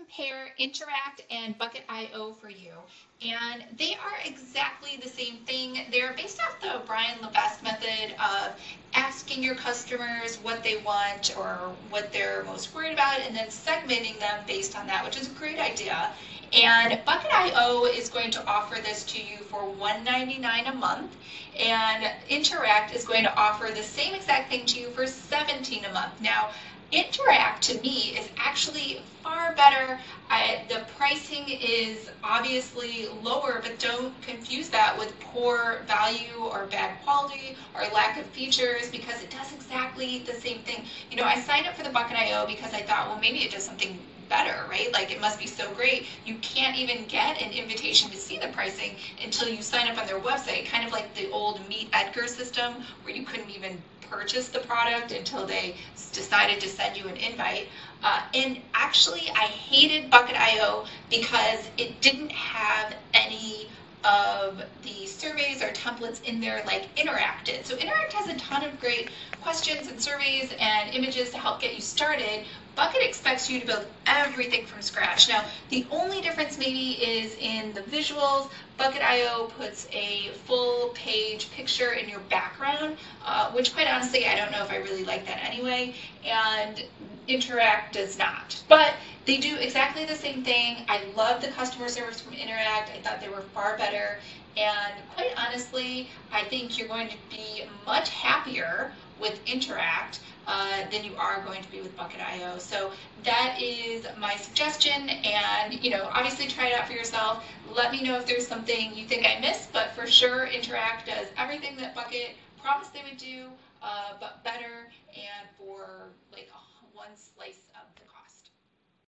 compare Interact and Bucket.io for you. And they are exactly the same thing. They're based off the Ryan Levesque method of asking your customers what they want or what they're most worried about and then segmenting them based on that, which is a great idea. And Bucket.io is going to offer this to you for $1.99 a month. And Interact is going to offer the same exact thing to you for 17 a month. Now, Interact to me better. I, the pricing is obviously lower, but don't confuse that with poor value or bad quality or lack of features because it does exactly the same thing. You know, I signed up for the Bucket.io because I thought, well, maybe it does something better, right? Like it must be so great. You can't even get an invitation to see the pricing until you sign up on their website, kind of like the old Meet Edgar system where you couldn't even purchase the product until they decided to send you an invite. Uh, and actually, I hated Bucket.io because it didn't have any of the surveys or templates in there like Interact did. So Interact has a ton of great questions and surveys and images to help get you started. Bucket expects you to build everything from scratch. Now, the only difference maybe is in the visuals. Bucket.io puts a full page picture in your background, uh, which quite honestly, I don't know if I really like that anyway. And Interact does not. But they do exactly the same thing. I love the customer service from Interact. I thought they were far better. And quite honestly, I think you're going to be much happier with Interact uh, than you are going to be with Bucket.io. So that is my suggestion. And, you know, obviously try it out for yourself. Let me know if there's something you think I missed, but for sure, Interact does everything that Bucket promised they would do, uh, but better and for like one slice of